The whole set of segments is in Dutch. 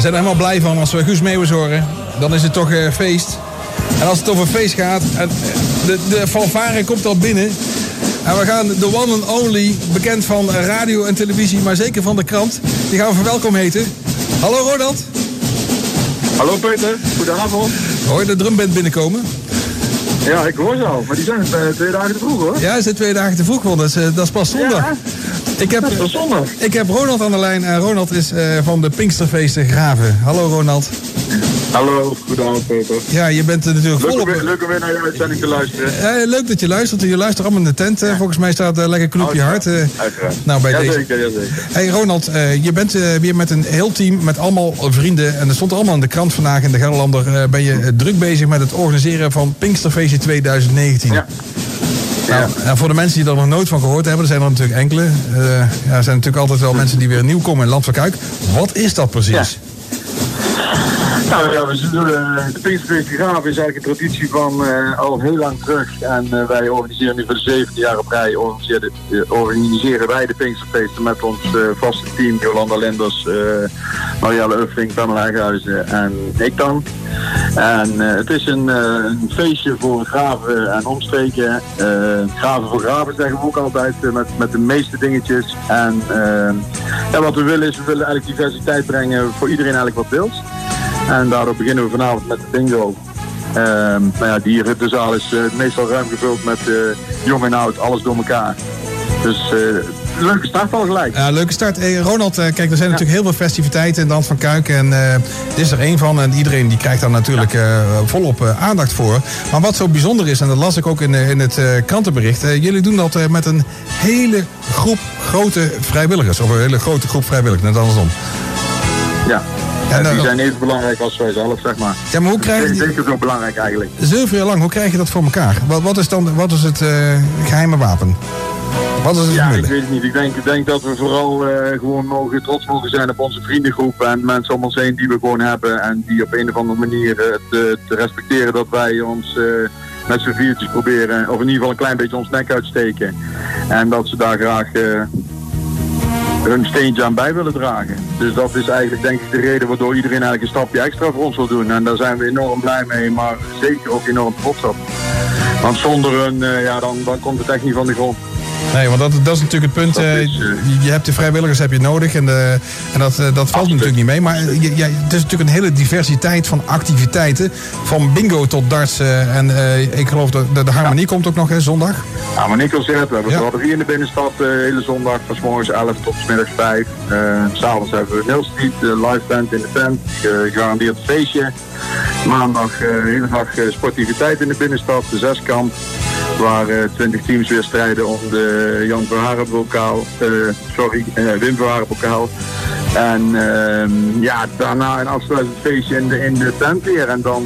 We zijn er helemaal blij van als we Guus Meeuwis horen. Dan is het toch uh, feest. En als het over feest gaat, en de, de fanfare komt al binnen. En we gaan de one and only, bekend van radio en televisie, maar zeker van de krant, die gaan we verwelkom heten. Hallo Ronald. Hallo Peter, goedenavond. Hoor je de drumband binnenkomen? Ja, ik hoor ze al, maar die zijn uh, twee dagen te vroeg hoor. Ja, ze zijn twee dagen te vroeg, want dat is, uh, dat is pas zondag. Ja, ik heb, dat. Ik heb Ronald aan de lijn en Ronald is uh, van de Pinksterfeesten Graven. Hallo Ronald. Hallo, goedenavond Peter. Ja, je bent er natuurlijk leuk volop... Om weer, leuk om weer naar je uitzending te luisteren. Ja, leuk dat je luistert. Je luistert allemaal in de tent. Ja. Volgens mij staat uh, lekker knoepje hard. Uh, Uiteraard. Nou, bij ja, deze. Zeker, ja, zeker. Hey Ronald, je bent weer met een heel team, met allemaal vrienden. En er stond allemaal in de krant vandaag in de Gelderlander. ben je druk bezig met het organiseren van Pinksterfeestje 2019. Ja. Nou, voor de mensen die er nog nooit van gehoord hebben, er zijn er natuurlijk enkele. Uh, ja, er zijn natuurlijk altijd wel mensen die weer nieuw komen in Land van Kuik. Wat is dat precies? Ja. Nou ja, we doen, uh, de Pinksterfeest Graven is eigenlijk een traditie van uh, al heel lang terug. En uh, wij organiseren nu voor de zevende jaar op rij organiseren, organiseren wij de Pinksterfeesten met ons vaste team. Jolanda Lenders, Marielle Uffling, Pamela Eghuizen en ik dan. En het is een, een, feestje voor graven en omstreken. graven voor graven zeggen we ook altijd met, met de meeste dingetjes. En wat we willen is, we willen eigenlijk diversiteit brengen voor iedereen eigenlijk wat wils. En daarop beginnen we vanavond met de bingo. Um, nou ja, die de zaal is meestal ruim gevuld met jong en oud, alles door elkaar. Dus leuke start al gelijk. Ja, leuke start. Hey, Ronald, kijk, er zijn natuurlijk heel veel festiviteiten in Land van Kuik. En dit is er één van. En iedereen die krijgt daar natuurlijk ja. volop aandacht voor. Maar wat zo bijzonder is, en dat las ik ook in, in het krantenbericht. jullie doen dat met een hele groep grote vrijwilligers. Of een hele grote groep vrijwilligers, net andersom. Ja, en die zijn even belangrijk als wij zelf, zeg maar. Ja, maar hoe krijg je... Zeker zo belangrijk eigenlijk. Zoveel jaar lang, hoe krijg je dat voor elkaar? Wat, wat is dan wat is het uh, geheime wapen? Wat is het ja, ik weet het niet. Ik denk, ik denk dat we vooral uh, gewoon mogen, trots mogen zijn op onze vriendengroep en mensen om ons heen die we gewoon hebben. En die op een of andere manier uh, te, te, respecteren dat wij ons met z'n viertjes proberen, of in ieder geval een klein beetje ons nek uitsteken. En dat ze daar graag hun steentje aan bij willen dragen. Dus dat is eigenlijk denk ik de reden waardoor iedereen eigenlijk een stapje extra voor ons wil doen. En daar zijn we enorm blij mee, maar zeker ook enorm trots op. Want zonder hun, ja, dan, dan komt het echt niet van de grond. Nee, want dat, dat is natuurlijk het punt. Uh, uh, je hebt de vrijwilligers heb je nodig en, de, en dat, uh, dat valt natuurlijk niet mee. Maar je, je, het is natuurlijk een hele diversiteit van activiteiten. Van bingo tot darts. en ik geloof dat de, de harmonie ja. komt ook nog hè, zondag. Harmonieconcert. We hebben ja. braderie in de binnenstad de hele zondag. Van morgens 11 tot s middags 5. S'avonds hebben we Nil Street, live band in de tent. Gegarandeerd feestje. Maandag hele dag sportiviteit in de binnenstad. De zeskamp waar uh, 20 teams weer strijden om de Jan Verharen bokaal, uh, sorry, uh, Wim Verharen bokaal. En uh, ja, daarna een afsluitend feestje in de, in de tent weer. En dan,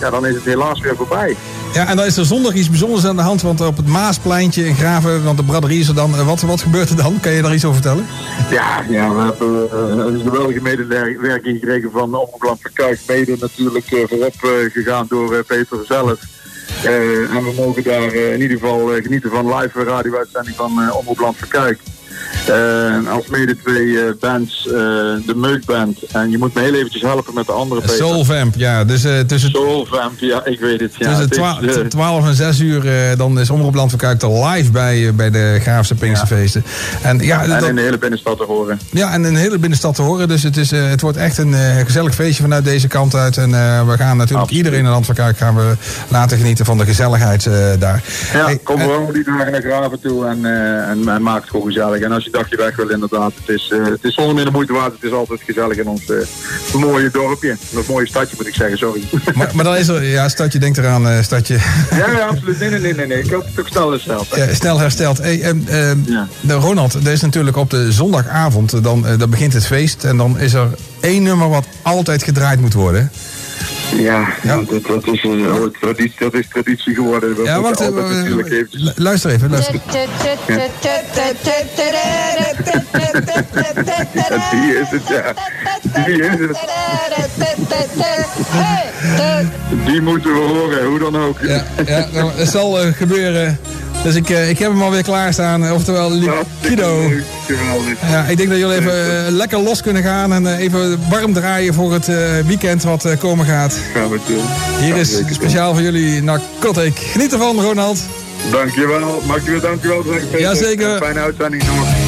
ja, dan is het helaas weer voorbij. Ja, en dan is er zondag iets bijzonders aan de hand. Want op het Maaspleintje in Graven, want de braderie is er dan. Wat, wat gebeurt er dan? Kan je daar iets over vertellen? Ja, ja we hebben een geweldige medewerking gekregen van Omroep Kuik. Mede natuurlijk voorop gegaan door Peter zelf. Uh, en we mogen daar uh, in ieder geval uh, genieten van live radio-uitzending van Omroep Land van Kuik. als mede twee bands, de Meukband. En je moet me heel eventjes helpen met de andere Peter. Soulvamp, ja. Dus, tussen, Soulvamp, ja, ik weet het. Ja, tussen twa is, 12 en 6 uur dan is Omroep Land van Kuik er live bij, bij de Graafse Pinksterfeesten. Ja. En, ja, en dat, in de hele binnenstad te horen. Ja, en in de hele binnenstad te horen. Dus het, is, het wordt echt een gezellig feestje vanuit deze kant uit. En we gaan natuurlijk Absoluut. iedereen in Land van Kuik gaan we laten genieten van de gezelligheid uh, daar. Ja, hey, kom gewoon die dagen naar Graven toe en, uh, en, en maak het gewoon gezellig. En als je dagje weg wil, inderdaad, het is, uh, het is zonder meer de moeite waard. Het is altijd gezellig in ons mooie dorpje. Een mooie stadje moet ik zeggen, sorry. Maar, maar dan is er, ja, stadje, denk eraan, stadje. Ja, ja, absoluut. Nee, nee, nee, nee. nee. Ik hoop het ook snel hersteld. Ja, snel hersteld. Hey, ja. de Ronald, er is natuurlijk op de zondagavond, dan, dan begint het feest. En dan is er één nummer wat altijd gedraaid moet worden. Ja, ja. Dat, dat, is een oh, traditie, dat is traditie geworden. Dat ja, wacht, uh, eventjes... luister even, luister. Ja. die is het, ja. Die is het. Die moeten we horen, hoe dan ook. Ja, ja nou, het zal uh, gebeuren Dus ik, ik heb hem alweer klaarstaan. Oftewel Liquido. Ja, ik denk dat jullie even lekker los kunnen gaan en even warm draaien voor het weekend wat komen gaat. Gaan we doen. Hier is speciaal voor jullie Narcotic. Geniet ervan, Ronald. Dankjewel. Mag je weer dankjewel zeggen? Jazeker. Fijne uitzending nog.